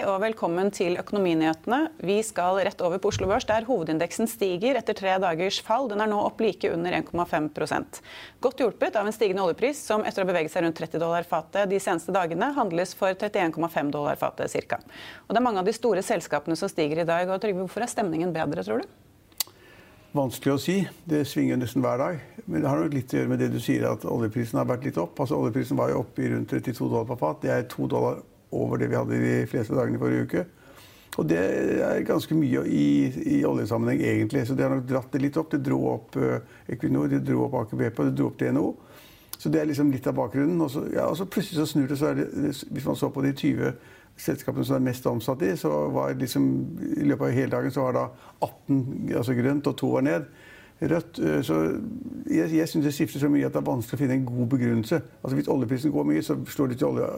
Og velkommen til Økonominyhetene. Vi skal rett over på Oslo Børs, der hovedindeksen stiger etter tre dagers fall. Den er nå opp like under 1,5 Godt hjulpet av en stigende oljepris, som etter å ha beveget seg rundt 30 dollar fatet de seneste dagene, handles for 31,5 dollar fatet ca. Og det er mange av de store selskapene som stiger i dag. Og Trygve, hvorfor er stemningen bedre, tror du? Vanskelig å si. Det svinger nesten hver dag. Men det har nok litt å gjøre med det du sier, at oljeprisen har vært litt opp. Altså Oljeprisen var jo oppe i rundt 32 dollar på fat. Det er to dollar over det vi hadde de fleste dagene i forrige uke. Og det er ganske mye i, i oljesammenheng, egentlig. Så det har nok dratt det litt opp. Det dro opp uh, Equinor, det dro opp Aker BP, det dro opp DNO. Så det er liksom litt av bakgrunnen. Og så, ja, og så plutselig så snur det. så er det, Hvis man så på de 20 selskapene som er mest omsatt i, så var liksom i løpet av hele dagen så var da 18 altså grønt og to var ned. Rødt. Så jeg, jeg syns det skifter så mye at det er vanskelig å finne en god begrunnelse. Altså Hvis oljeprisen går mye, så slår det til olje,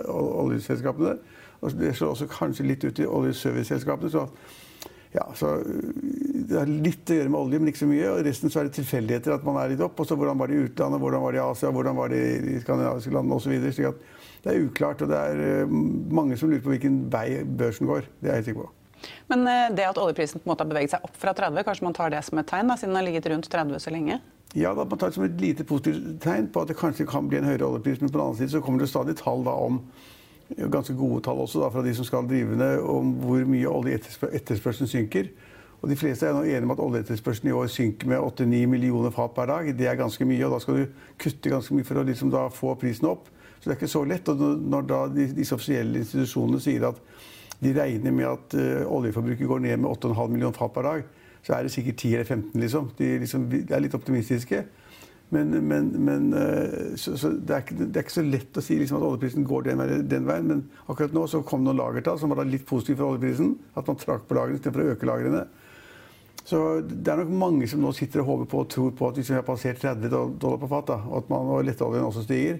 oljeselskapene. Og det slår også kanskje litt ut til oljeserviceselskapene. Så, ja, så det har litt å gjøre med olje, men ikke så mye. Og resten så er det tilfeldigheter at man er litt opp. Og så hvordan var det i utlandet, hvordan var det i Asia, hvordan var det i skandinaviske land osv. Det er uklart. Og det er mange som lurer på hvilken vei børsen går. Det er jeg helt sikker på. Men det at oljeprisen på en måte har beveget seg opp fra 30, kanskje man tar det som et tegn, da, siden den har ligget rundt 30 så lenge? Ja, da man tar det som et lite positivt tegn på at det kanskje kan bli en høyere oljepris. Men på den annen side så kommer det stadig tall da om ganske gode tall også da, fra de som skal drive ned, om hvor mye oljeetterspørselen synker. Og De fleste er nå enige om at oljeetterspørselen i år synker med 8-9 millioner fat per dag. Det er ganske mye, og da skal du kutte ganske mye for å liksom da få prisen opp. Så det er ikke så lett. Og når da disse offisielle institusjonene sier at de regner med at uh, oljeforbruket går ned med 8,5 millioner fat per dag, så er det sikkert 10 eller 15, liksom. De, liksom, er litt optimistiske. Men, men, men uh, så, så det, er ikke, det, er ikke, så lett å si liksom, at oljeprisen går den, den, veien. Men akkurat nå så kom noen lagertall som var litt positive for oljeprisen. At man trakk på lagrene istedenfor å øke lagrene. Så det er nok mange som nå sitter og håper på og tror på at hvis vi har passert 30 dollar på fat, da, og at man, og lettoljen også stiger,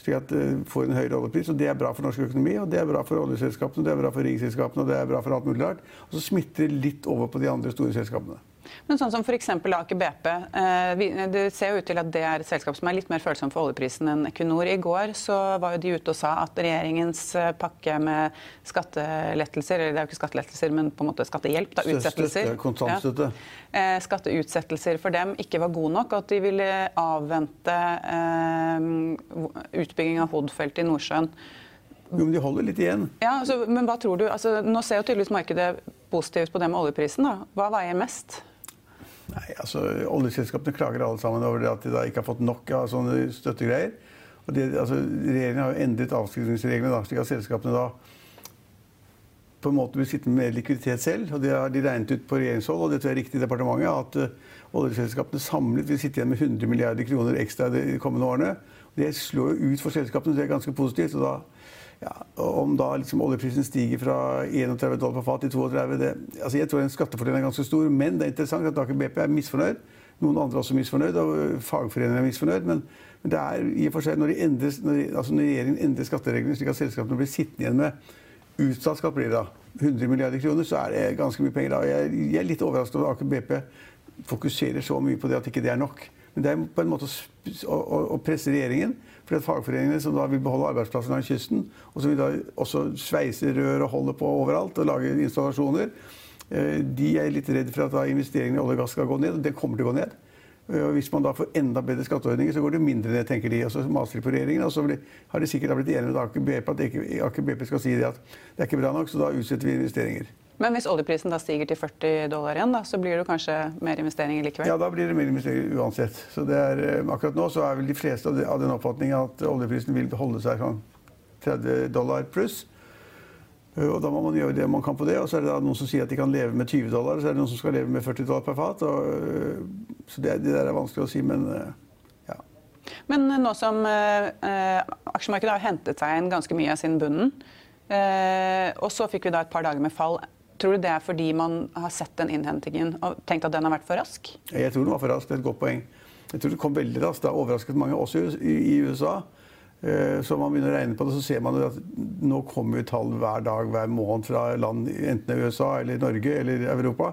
slik at det får en høyere oljepris. og Det er bra for norsk økonomi, og det er bra for oljeselskapene, det er bra for riggselskapene og det er bra for alt mulig rart. Og så smitter det litt over på de andre store selskapene. Men sånn som f.eks. Aker BP. Eh, det ser jo ut til at det er et selskap som er litt mer følsomt for oljeprisen enn Equinor. I går så var jo de ute og sa at regjeringens eh, pakke med skattelettelser, eller det er jo ikke skattelettelser, men på en måte skattehjelp, da, utsettelser. Kontantstøtte. Ja, eh, skatteutsettelser for dem ikke var gode nok, og at de ville avvente utbygging av Hod-feltet i Nordsjøen. Jo, men de holder litt igjen. Ja, altså, men hva tror du? Altså, nå ser jo tydeligvis markedet positivt på det med oljeprisen. Da. Hva veier mest? Nei, altså, Oljeselskapene klager alle sammen over at de da ikke har fått nok av sånne støttegreier. Og det, altså, Regjeringen har jo endret avskrivningsreglene slik at selskapene da på en måte blir sittende med likviditet selv. og Det har de regnet ut på regjeringshold, og det tror jeg er riktig i departementet, at uh, oljeselskapene samlet vil sitte igjen med 100 milliarder kroner ekstra de kommende årene. Det slår jo ut for selskapene, så det er ganske positivt. og da ja, om da liksom oljeprisen stiger fra 31 dollar på fat til 32 det, altså Jeg tror en skattefordel er ganske stor, men det er interessant at Aker BP er misfornøyd. Noen andre er også misfornøyd, og fagforeningene er misfornøyd. Men, men, det er i og for seg når, de endres, når, de, altså når regjeringen endrer skattereglene slik at selskapene blir sittende igjen med utsatt skatt, blir det da 100 milliarder kroner, så er det ganske mye penger. da. Jeg, jeg er litt overrasket over at Aker BP fokuserer så mye på det at ikke det er nok. Men det er på en måte å, å, presse regjeringen. For fagforeningene som da vil beholde arbeidsplasser langs kysten, og som vil da også sveise rør og holde på overalt og lage installasjoner, eh, de er litt redd for at da investeringene i olje og gass skal gå ned. og Det kommer til å gå ned. Eh, og hvis man da får enda bedre skatteordninger, så går det mindre ned, tenker de. Og så maser de på regjeringen. Og så har de sikkert blitt enige med Aker BP at Aker skal si at det er ikke bra nok, så da utsetter vi investeringer. Men hvis oljeprisen da stiger til 40 dollar igjen, da, så blir det kanskje mer investeringer likevel? Ja, da blir det mer investeringer uansett. Så er, eh, akkurat nå så er vel de fleste av, den oppfatning at oljeprisen vil holde seg sånn 30 dollar pluss. Og Da må man gjøre det man kan på det. Og så er det noen som sier at de kan leve med 20 dollar, og så er det noen som skal leve med 40 dollar per fat. Og, så det, det, der er vanskelig å si, men ja. Men nå som eh, aksjemarkedet har hentet seg inn ganske mye av sin bunnen, eh, og så fikk vi da et par dager med fall. Tror du det er fordi man har sett den innhentingen og tenkt at den har vært for rask? Jeg tror den var for rask. Det er et godt poeng. Jeg tror det kom veldig raskt. Det har overrasket mange, også i USA. Eh, så man begynner å regne på det, så ser man at nå kommer tall hver dag, hver måned fra land enten USA eller Norge eller Europa.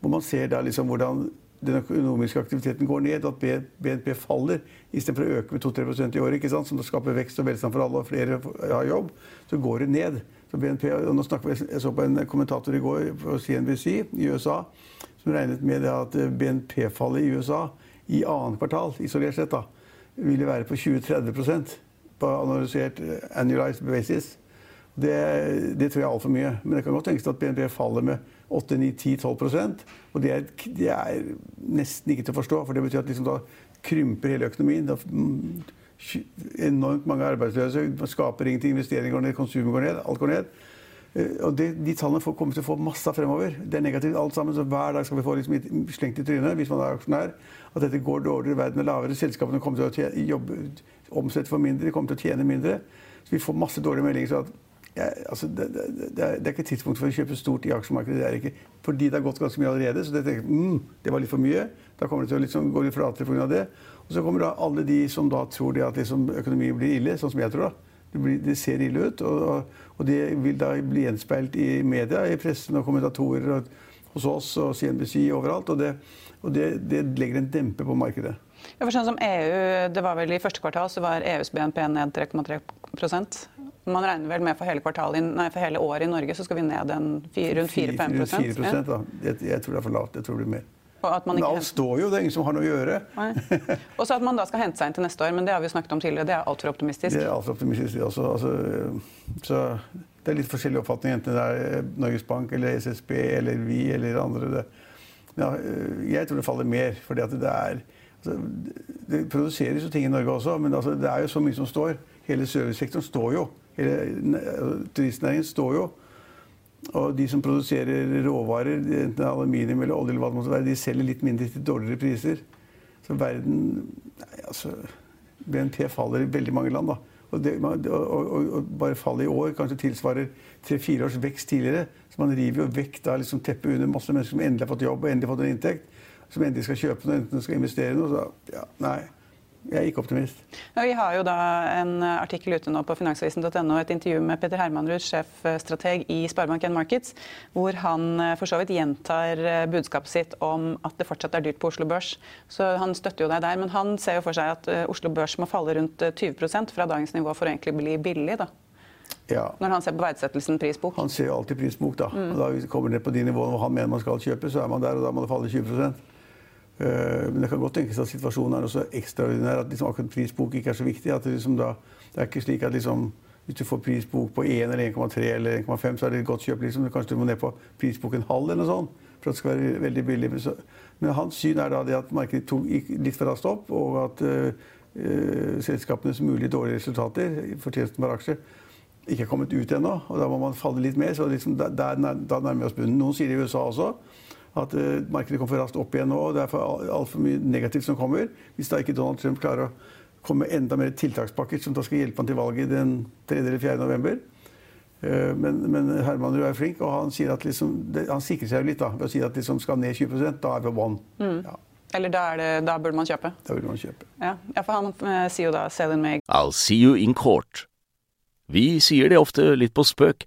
Hvor man ser da liksom hvordan den økonomiske aktiviteten går ned, at BNP faller istedenfor å øke med 2-3% i året, som skaper vekst og velstand for alle og flere har jobb, så går det ned. Så BNP, og nå vi, Jeg så på en kommentator i går på CNBC i USA som regnet med at BNP-fallet i USA i annet kvartal isolert sett da, ville være på 20-30 på analysert eh, annualized basis. Det, det tror jeg er altfor mye. Men det kan godt tenkes at BNP faller med 8-9-10-12% Og det er, det er, nesten ikke til å forstå. For det betyr at liksom da krymper hele økonomien. Da, mm, enormt mange arbeidsløse, skaper ingenting, investeringer går ned, konsumet går ned, alt går ned. Eh, og det, De tallene får, kommer til å få masse fremover. Det er negativt alt sammen. så Hver dag skal vi få liksom slengt i trynet hvis man er aksjonær, at dette går dårligere, verden er lavere, selskapene kommer til å jobbe, omsette for mindre, de kommer til å tjene mindre. Så vi får masse dårlige meldinger. så at ja, altså, det, det, det, er, ikke tidspunkt for å kjøpe stort i aksjemarkedet. Det er ikke, fordi det har gått ganske mye allerede. Så det, tenker, mm, det var litt for mye. Da kommer det til å liksom gå litt flatere pga. det. Og så kommer da alle de som da tror at liksom økonomien blir ille, sånn som jeg tror. da. Det, blir, det ser ille ut. Og, og, det vil da bli gjenspeilt i media, i pressen og kommentatorer og, hos oss og CNBC overalt. Og det, og det legger en dempe på markedet. Ja, for sånn som EU, det var vel I første kvartal så var EUs BNP ned 3,3 Man regner vel med for hele, nei, for hele året i Norge så skal vi ned en, rundt 4-5 Rundt 4 ja. Jeg, jeg, tror det er for lavt. Jeg tror det blir mer. Men alt står jo, det er ingen som har noe å gjøre. Og så at man da skal hente seg inn til neste år, men det har vi snakket om tidligere. Det er altfor optimistisk. Det er altfor optimistisk, det også. Altså, så det er litt forskjellig oppfatning, enten det er eh, Norges Bank eller SSB eller vi eller andre. Ja, eh, jeg tror det faller mer, fordi at det er altså, Det produseres jo ting i Norge også, men altså, det er jo så mye som står. Hele servicesektoren står jo. Turistnæringen står jo. Og de som produserer råvarer, enten aluminium eller olje, eller hva det måtte være, de selger litt mindre til dårligere priser. Så verden nei, altså, BNP faller i veldig mange land. da. Og, det, og, og, og bare fallet i år kanskje tilsvarer tre-fire års vekst tidligere. Så man river jo vekk da liksom teppet under masse mennesker som endelig har fått jobb og endelig fått en inntekt. Som endelig skal kjøpe noe, enten skal investere noe. Så ja, nei. Jeg er ikke optimist. Ja, vi har jo da en artikkel ute nå på finansavisen.no, et intervju med Petter Hermanrud, sjefstrateg i Sparebank1 Markets, hvor han eh, for så vidt gjentar eh, budskapet sitt om at det fortsatt er dyrt på Oslo Børs. Så han støtter jo deg der. Men han ser jo for seg at eh, Oslo Børs må falle rundt 20% fra dagens nivå for å egentlig bli billig. da. Ja. Når han ser på verdsettelsen prisbok? Han ser jo alltid prisbok, da. Mm. Og da kommer det ned på de nivåene hvor han mener man skal kjøpe, så er man der, og da må det falle 20 Eh, men det kan godt tenkes at situasjonen er så ekstraordinær at liksom akkurat prisbok ikke er så viktig. at Det, liksom da, det er ikke slik at liksom, hvis du får prisbok på 1 eller 1,3 eller 1,5, så er det et godt kjøp. Liksom. Kanskje du må ned på prisbok en halv eller noe sånt for at det skal være veldig billig. Men, så, men hans syn er da det at markedet tok, gikk litt for raskt opp, og at uh, selskapenes mulige dårlige resultater, fortjenesten per aksje, ikke er kommet ut ennå. Og da må man falle litt mer. så liksom, da, da nærmer vi oss bunnen. Noen sier det i USA også at uh, markedet kommer for raskt opp igjen nå. og Det er altfor mye negativt som kommer. Hvis da ikke Donald Trump klarer å komme med enda mer tiltakspakker som da skal hjelpe han til valget den 3. eller 4. november. Uh, men, men Herman Røe er flink, og han, sier at liksom, han sikrer seg jo litt da, ved å si at liksom skal ned 20 Da er vi på bånn. Mm. Ja. Eller da, det, da, burde man kjøpe? Da burde man kjøpe. Ja, ja for han uh, sier jo da 'sell in May'. I'll see you in court. Vi sier det ofte litt på spøk,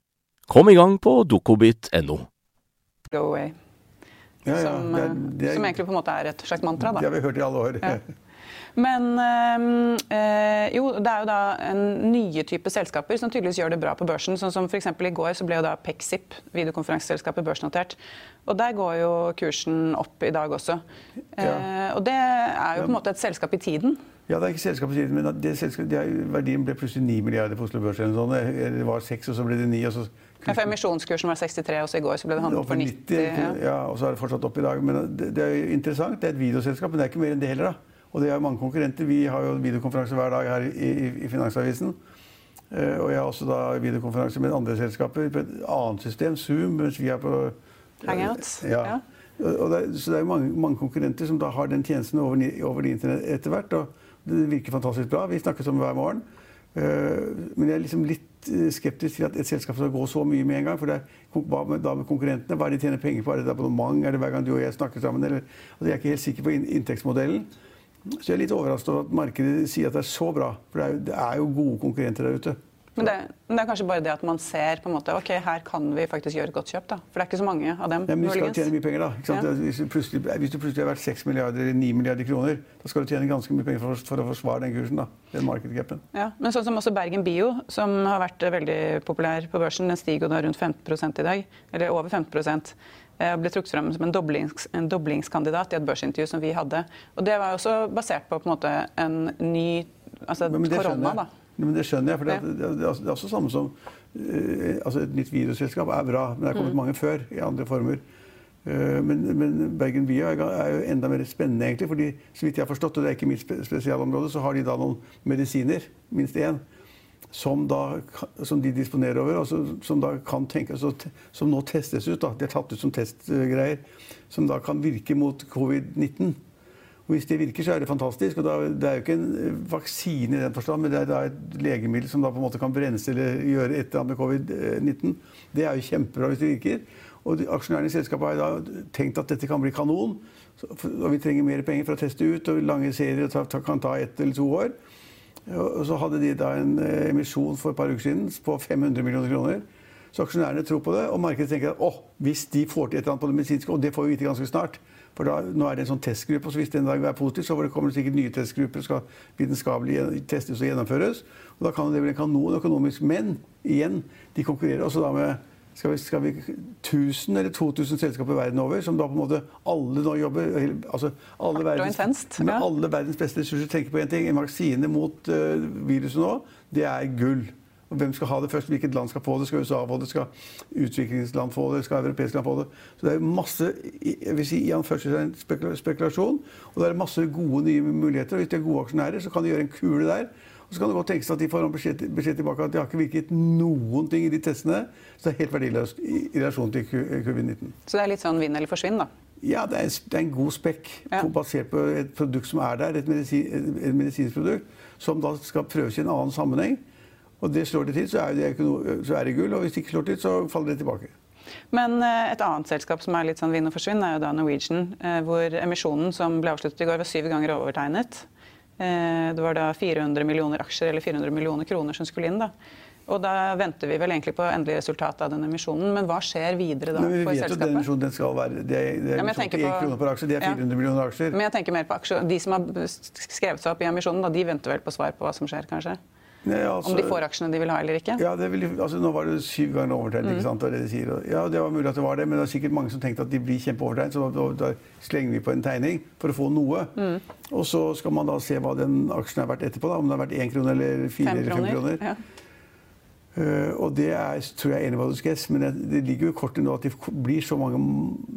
Kom i gang på dokobit.no. Go away. Ja, ja, som, det er- eh, det er- som egentlig på en måte er et slags mantra. Det har vi hørt i alle år. Ja. Men eh, jo, det er jo da en nye type selskaper som tydeligvis gjør det bra på børsen. Sånn som f.eks. i går så ble jo da Pexip, videokonferanseselskapet, børsnotert. Og der går jo kursen opp i dag også. Eh, og det er jo på en måte et selskap i tiden. Ja, det er ikke selskapet sier det, men det er, verdien ble plutselig 9 milliarder på Oslo Børs. eller sånn. Det var 6, og så ble det 9. Og så Ja, for Emisjonskursen var 63, og så i går så ble det handlet for 90. ja. ja, og så er det fortsatt opp i dag. Men det, det er jo interessant. Det er et videoselskap, men det er ikke mer enn det heller. da. Og det er mange konkurrenter. Vi har jo videokonferanse hver dag her i, i, i Finansavisen. Eh, og jeg har også da videokonferanse med andre selskaper på et annet system, Zoom, mens vi er på Hangouts, Ja. ja. Og det så det er mange, mange konkurrenter som da har den tjenesten over, over internett etter hvert. Og det virker fantastisk bra. Vi snakkes om hver morgen. Eh, men jeg er liksom litt eh, skeptisk til at et selskap skal gå så mye med en gang. For det er, hva med, da med konkurrentene? Hva er det de tjener penger på? Er det et abonnement? Er det hver gang du og jeg snakker sammen? Eller, altså jeg er ikke helt sikker på inn- inntektsmodellen. Så jeg er litt overrasket over at markedet sier at det er så bra. For det er jo, det er jo gode konkurrenter der ute. Men det, men det er kanskje bare det at man ser på en måte, ok, her kan vi faktisk gjøre et godt kjøp. da. For det er ikke så mange av dem. Ja, men de skal tjene mye penger, da. Ja. Hvis, du hvis du plutselig har vært 6 milliarder eller 9 milliarder kroner, da skal du tjene ganske mye penger for, for å forsvare den kursen. da, den markedcapen. Ja, men sånn som også Bergen Bio, som har vært veldig populær på børsen, den stiger jo da rundt 15% i dag, eller over 15 eh, og ble trukket frem som en, doblings, en doblingskandidat i et børsintervju som vi hadde. Og det var også basert på på en måte en ny altså korona, da. Men det skjønner jeg, for det, er det er også samme som eh, altså Et nytt videoselskap er bra, men det er kommet Mm. mange før i andre former. Eh, men, men Bergen Bio er, jo enda mer spennende, egentlig. fordi så vidt jeg har forstått, og det er ikke mitt spe- spesialområde, så har de da noen medisiner, minst én, som, da, som de disponerer over, og som tenkes Som nå testes ut. da, De er tatt ut som testgreier. Som da kan virke mot covid-19. Og Hvis det virker, så er det fantastisk. og da, Det er jo ikke en eh, vaksine i den forstand, men det er da et legemiddel som da på en måte kan brense eller gjøre et eller annet med covid-19. Det er jo kjempebra hvis det virker. Og aksjonærene i selskapet har da tenkt at dette kan bli kanon. Så, og vi trenger mer penger for å teste ut, og lange serier ta, ta, kan ta ett eller to år. Og så hadde de da en eh, emisjon for et par uker siden på 500 millioner kroner. Så aksjonærene tror på det, og markedet tenker at oh, hvis de får til et eller annet på det medisinske, og det får vi vite ganske snart, for da, nå er det en sånn testgruppe, og så hvis den dag er positiv, så kommer det sikkert nye testgrupper, skal vitenskapelig testes og gjennomføres. Og da kan det bli en kanon økonomisk. Men igjen, de konkurrerer også da med skal vi, skal vi 1000 eller 2000 selskaper verden over, som da på en måte alle nå jobber altså alle verdens, ja. alle verdens beste ressurser tenker på én ting. En vaksine mot uh, viruset nå, det er gull. Og hvem skal ha det først? Hvilket land skal få det? Skal USA få det? Skal utviklingsland få det? Skal europeiske land få det? Så det er masse jeg vil si, i anførselstegn spekula- spekulasjon. Og det er masse gode nye muligheter. Og hvis de er gode aksjonærer, så kan de gjøre en kule der. Og så kan det godt tenkes at de får beskjed, beskjed tilbake at de har ikke virket noen ting i de testene. Så det er helt verdiløst i i relasjon til covid-19. Så det er litt sånn vinn eller forsvinn, da. Ja, det er, en, det er en god spekk Ja. basert på et produkt som er der, et, medisin, et, medisinsk produkt, som da skal prøves i en annen sammenheng. Og det slår det til, så er det, noe, så er det gull. Og hvis det ikke slår til, så faller det tilbake. Men eh, et annet selskap som er litt sånn vinn og forsvinn, er jo da Norwegian, eh, hvor emisjonen som ble avsluttet i går, var syv ganger overtegnet. Eh, Det var da 400 millioner aksjer, eller 400 millioner kroner som skulle inn. da. Og da venter vi vel egentlig på endelig resultat av den emisjonen. Men hva skjer videre da Men vi vet jo at den emisjonen den skal være Det er, det er Ja, emisjon på 1 på- krone per aksje. Det er Ja. 400 millioner aksjer. Men jeg tenker mer på aksjer. De som har skrevet seg opp i emisjonen, da, de venter vel på svar på hva som skjer, kanskje? Nei, altså- Om de får aksjene de vil ha eller ikke? Ja, det vil, altså, Nå var det syv ganger overtegnet, Mm. ikke sant? Det det de sier. Og- Ja, det var mulig at det var det, men det er sikkert mange som tenkte at de blir kjempeovertegnet, så da, da slenger vi på en tegning for å få noe. Mm. Og så skal man da se hva den aksjen er verdt etterpå, da, om den er verdt én krone eller fire eller fem kroner. Ja. Uh, og det er, tror jeg er enig anybody's guess, men det, det ligger jo i kortet nå at det blir så mange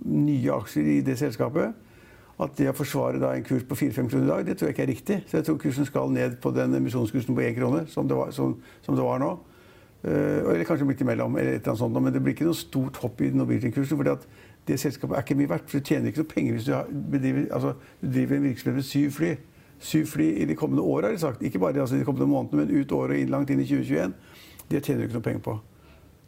nye aksjer i det selskapet at det å forsvare en kurs på 4-5 kroner i dag, det tror jeg ikke er riktig. Så jeg tror kursen skal ned på den emisjonskursen på 1 krone, som det var, som, som det var nå. Uh, eller kanskje midt imellom, eller et eller annet sånt, men det blir ikke noe stort hopp i Norwegian-kursen. fordi det selskapet er ikke mye verdt, for du tjener ikke noe penger hvis du, bedriver, altså, du driver en virksomhet med syv fly. syv fly i de kommende årene, har de sagt. Ikke bare altså, de kommende månedene, men ut året inn langt inn i 2021. Det tjener du ikke noe penger på.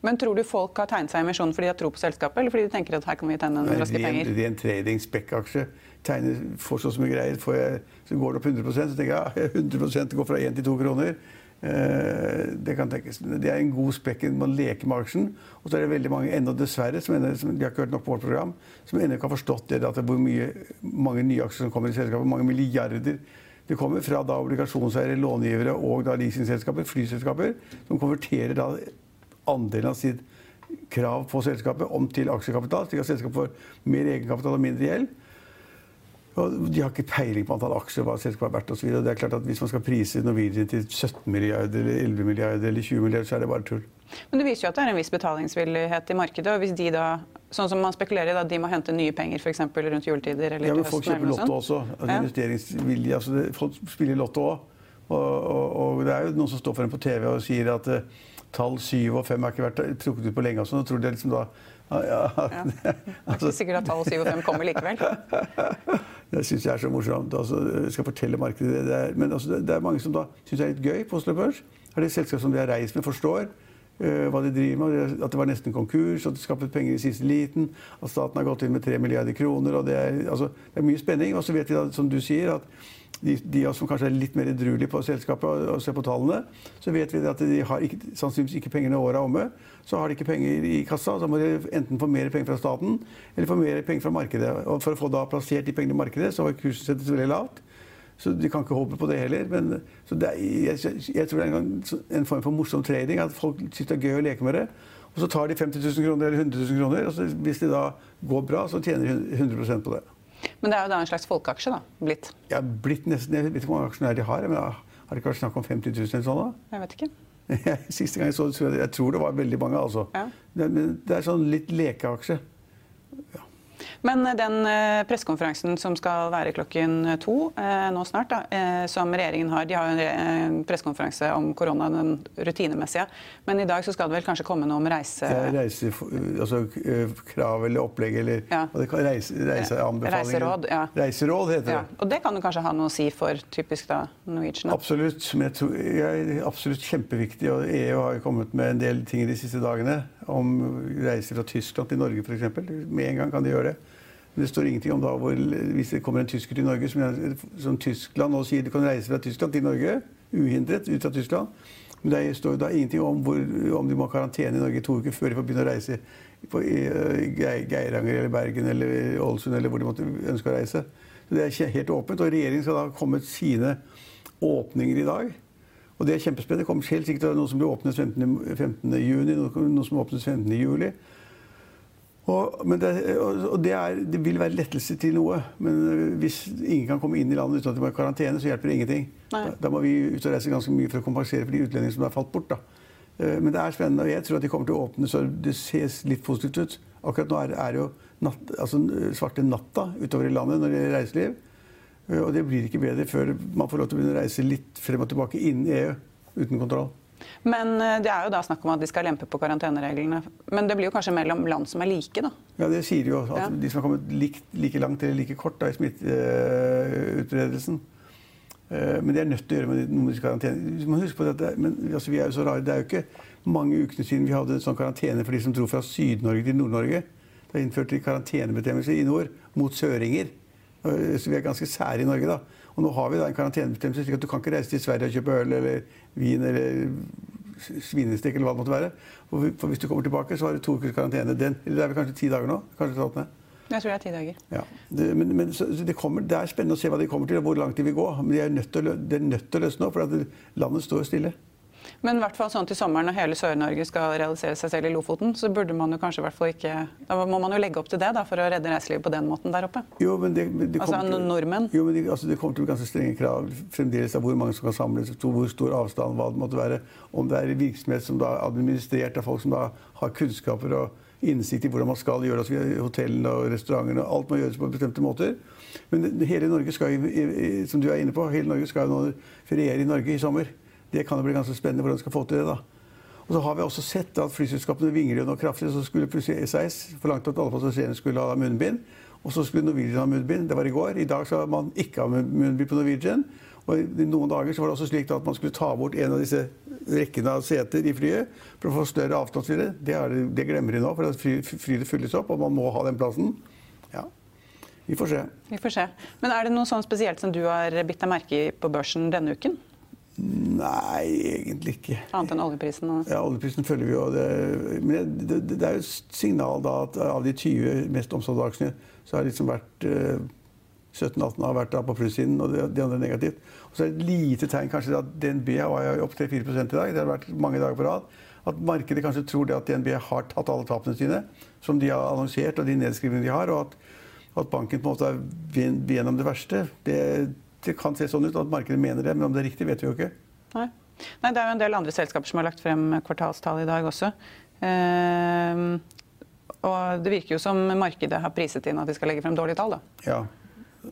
Men tror du folk har tegnet seg i emisjon fordi de har tro på selskapet, eller fordi de tenker at her kan vi tjene en raske penger? Det er en trading-spekk-aksje. Tegner, får så mye greier, får jeg, så går det opp 100% så tenker jeg ja, 100% går fra 1 til 2 kroner. Eh, det kan tenkes. Det er en god spekk. Man leker med aksjen. Og så er det veldig mange, ennå dessverre, som, ennå, som de har ikke hørt nok på vårt program, som ennå ikke har forstått det, at det er hvor mye, mange nye aksjer som kommer i selskapet. Mange milliarder. Det kommer fra da obligasjonseiere, långivere og da leasingselskaper, flyselskaper, som konverterer da andelen av sitt krav på selskapet om til aksjekapital, slik at selskapet får mer egenkapital og mindre gjeld. Og de har ikke peiling på antall aksjer, hva selskapet er verdt osv. Det er klart at hvis man skal prise Norwegian til 17 milliarder, eller 11 milliarder eller 20 milliarder, så er det bare tull. Men det viser jo at det er en viss betalingsvillighet i markedet. og hvis de da, sånn som man spekulerer i, da de må hente nye penger f.eks. rundt juletider eller Ja, men folk kjøper lotto også. Altså, Ja. Investeringsvilje. Altså, folk spiller lotto òg. Og, og, og det er jo noen som står foran på TV og sier at eh, tall 7 og 5 har ikke vært trukket ut på lenge. Og sånn, og tror de liksom da ja, ja, Ja. Det er ikke sikkert at tall 7 og 5 kommer likevel. Det syns jeg er så morsomt. Altså, jeg skal fortelle markedet det. det er, men altså, det, det er mange som da syns det er litt gøy på Oslo Børs. Er det selskap som de har reist med, forstår uh, hva de driver med. At det var nesten konkurs, at de skaffet penger i siste liten. At staten har gått inn med 3 milliarder kroner. og Det er, altså, det er mye spenning. Og så vet de, da, som du sier, at de, de av oss som kanskje er litt mer edruelige på selskapet og, og ser på tallene, så vet vi at de har ikke, sannsynligvis ikke pengene året er omme. Så har de ikke penger i kassa. Så må de enten få mer penger fra staten eller få mer penger fra markedet. Og for å få da plassert de pengene i markedet, så har kursen settes veldig lavt. Så de kan ikke håpe på det heller. Men det er, jeg, jeg tror det er en, en form for morsom trading. At folk syns det er gøy å leke med det. Og så tar de 50 000 kroner eller 100 000 kroner. Og så, hvis det da går bra, så tjener de 100 på det. Men det er jo da en slags folkeaksje, da, blitt. Jeg blitt nesten, jeg vet ikke hvor mange aksjonærer de har. Men har det ikke vært snakk om 50 000 eller sånn? da? Jeg vet ikke. Siste gang jeg så det, tror jeg, tror det var veldig mange. altså. Ja. Det, men det er sånn litt lekeaksje. Men den eh, pressekonferansen som skal være klokken to eh, nå snart, da, eh, som regjeringen har De har jo en, re- pressekonferanse om korona, den rutinemessige. Men i dag så skal det vel kanskje komme noe om reise... Er reise, altså, eh, krav eller opplegg eller Ja. reise, reiseanbefalinger. Reiseråd, ja. Reiseråd heter Ja, det. og det kan jo kanskje ha noe å si for typisk da Norwegian? da. Absolutt. Men jeg tror, jeg, absolutt kjempeviktig. Og EU har jo kommet med en del ting de siste dagene om reiser fra Tyskland til Norge f.eks. Med en gang kan de gjøre det. Men det står ingenting om da hvor, hvis det kommer en tysker til Norge, som, som Tyskland nå sier du kan reise fra Tyskland til Norge uhindret ut fra Tyskland. Men det står da ingenting om, hvor, om de må ha karantene i Norge to uker før de får begynne å reise på, Geiranger eller Bergen eller Ålesund eller hvor de måtte ønske å reise. Så Det er helt åpent. Og regjeringen skal da komme med sine åpninger i dag. Og det er kjempespennende. Det kommer helt sikkert til å noe som blir åpnet 15. 15. juni, noe, noe som åpnes 15. Og, men det, og det, er, det vil være lettelse til noe. Men øh, hvis ingen kan komme inn i landet uten at de må i karantene, så hjelper det ingenting. Da, da må vi ut og reise ganske mye for å kompensere for de utlendingene som har falt bort. Da. Eh, Men det er spennende, og jeg tror at de kommer til å åpne så det ses litt positivt ut. Akkurat nå er, er jo natt, altså, svarte natta utover i landet når det gjelder reiseliv. Og det blir ikke bedre før man får lov til å begynne å reise litt frem og tilbake innen EU uten kontroll. Men eh, det er jo da snakk om at de skal lempe på karantenereglene. Men det blir jo kanskje mellom land som er like, da. Ja, det sier de jo. At Ja. de som har kommet like, like langt eller like kort da, i smitteutbredelsen. Eh, Men det er nødt til å gjøre med noe med karantene. Man på dette, men altså, vi er jo så rare. Det er jo ikke mange ukene siden vi hadde en sånn karantene for de som dro fra Syd-Norge til Nord-Norge. Da innførte de karantenebestemmelser i nord mot søringer. Eh, Så vi er ganske sære i Norge, da. Og nå har vi da en karantenebestemmelse, slik at du kan ikke reise til Sverige og kjøpe øl eller vin eller svinestek eller hva det måtte være. For hvis du kommer tilbake, så har du to ukers karantene. Den, eller det er vel kanskje ti dager nå? Kanskje tatt ned. Jeg tror det er ti dager. Ja. Det, men men så, det, kommer, det er spennende å se hva de kommer til, og hvor langt de vil gå. Men de er nødt til å, løse nå, er nødt til å løsne opp, for at landet står stille. Men i hvert fall sånn til sommeren når hele Sør-Norge skal realisere seg selv i Lofoten, så burde man jo kanskje i hvert fall ikke Da må man jo legge opp til det da, for å redde reiselivet på den måten der oppe. Jo, men det, men det Altså, til- nordmenn? Jo, men det, altså, det kommer til ganske strenge krav fremdeles av hvor mange som kan samles, hvor stor avstand, hva det måtte være. Om det er virksomhet som da er administrert av folk som da har kunnskaper og innsikt i hvordan man skal gjøre det, hotellene og restaurantene. Alt må gjøres på bestemte måter. Men hele Norge skal, jo, som du er inne på, hele Norge skal jo nå feriere i Norge i sommer. Det kan jo bli ganske spennende hvordan de skal få til det. da. Og så har vi også sett at flyselskapene vingler noe kraftig. Så skulle plutselig SAS forlangt at alle passasjerene skulle ha munnbind. Og så skulle Norwegian ha munnbind. Det var i går. I dag skal man ikke ha munnbind på Norwegian. Og I noen dager så var det også slik at man skulle ta bort en av disse rekkene av seter i flyet for å få større avstand. Det, det, det glemmer de nå, for flyet fylles opp, og man må ha den plassen. Ja. Vi får se. Vi får se. Men er det noe sånn spesielt som du har bitt deg merke i på børsen denne uken? Nei, egentlig ikke. Annet enn oljeprisen? Og... Ja, oljeprisen følger vi jo. Det, men det, det, det er jo et signal da at av de 20 mest omsatte aksjene, så har liksom vært eh, 17-18 har vært da på plussiden, og de andre negativt. Og så er det et lite tegn kanskje at DNB var opp 3-4% i dag. Det har vært mange dager på rad. At markedet kanskje tror det at DNB har tatt alle tapene sine, som de har annonsert, og de nedskrivningene de har. og at, at banken på en måte er gjennom det verste. Det, det, kan se sånn ut at markedet mener det, men om det er riktig, vet vi jo ikke. Nei. Nei det er jo en del andre selskaper som har lagt frem kvartalstall i dag også. Eh, og det virker jo som markedet har priset inn at de skal legge frem dårlige tall. da. Ja,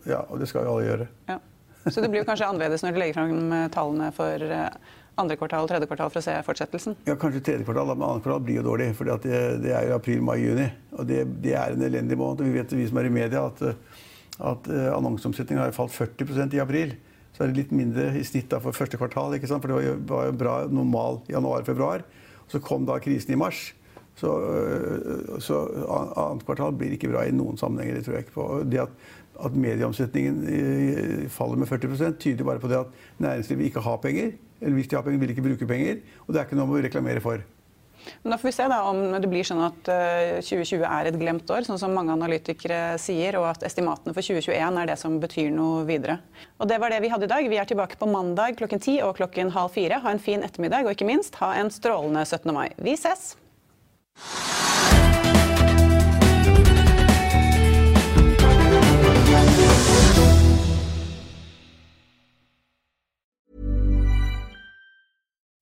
ja, og det skal jo alle gjøre. Ja. Så det blir jo kanskje annerledes når de legger frem eh, tallene for eh, andre kvartal og tredje kvartal for å se fortsettelsen? Ja, kanskje tredje kvartal, men andre kvartal blir jo dårlig. For det, det, er jo april, mai, juni. Og det, det, er en elendig måned. Og vi vet, vi som er i media, at, at uh, annonseomsetningen har falt 40 i april. Så er det litt mindre i snitt for første kvartal. For det var jo, var jo bra normal januar-februar. Så kom da krisen i mars. Så, så annet kvartal blir ikke bra i noen sammenhenger. Det tror jeg ikke på. Det at at medieomsetningen faller med 40 tyder bare på det at næringslivet ikke har penger. Eller hvis de har penger, vil ikke bruke penger. Og det er ikke noe å reklamere for. Men da får vi se da om det blir sånn at 2020 eh, er et glemt år, sånn som mange analytikere sier, og at estimatene for 2021 er det som betyr noe videre. Og Det var det vi hadde i dag. Vi er tilbake på mandag klokken ti og klokken halv fire. Ha en fin ettermiddag, og ikke minst ha en strålende 17. mai. Vi ses!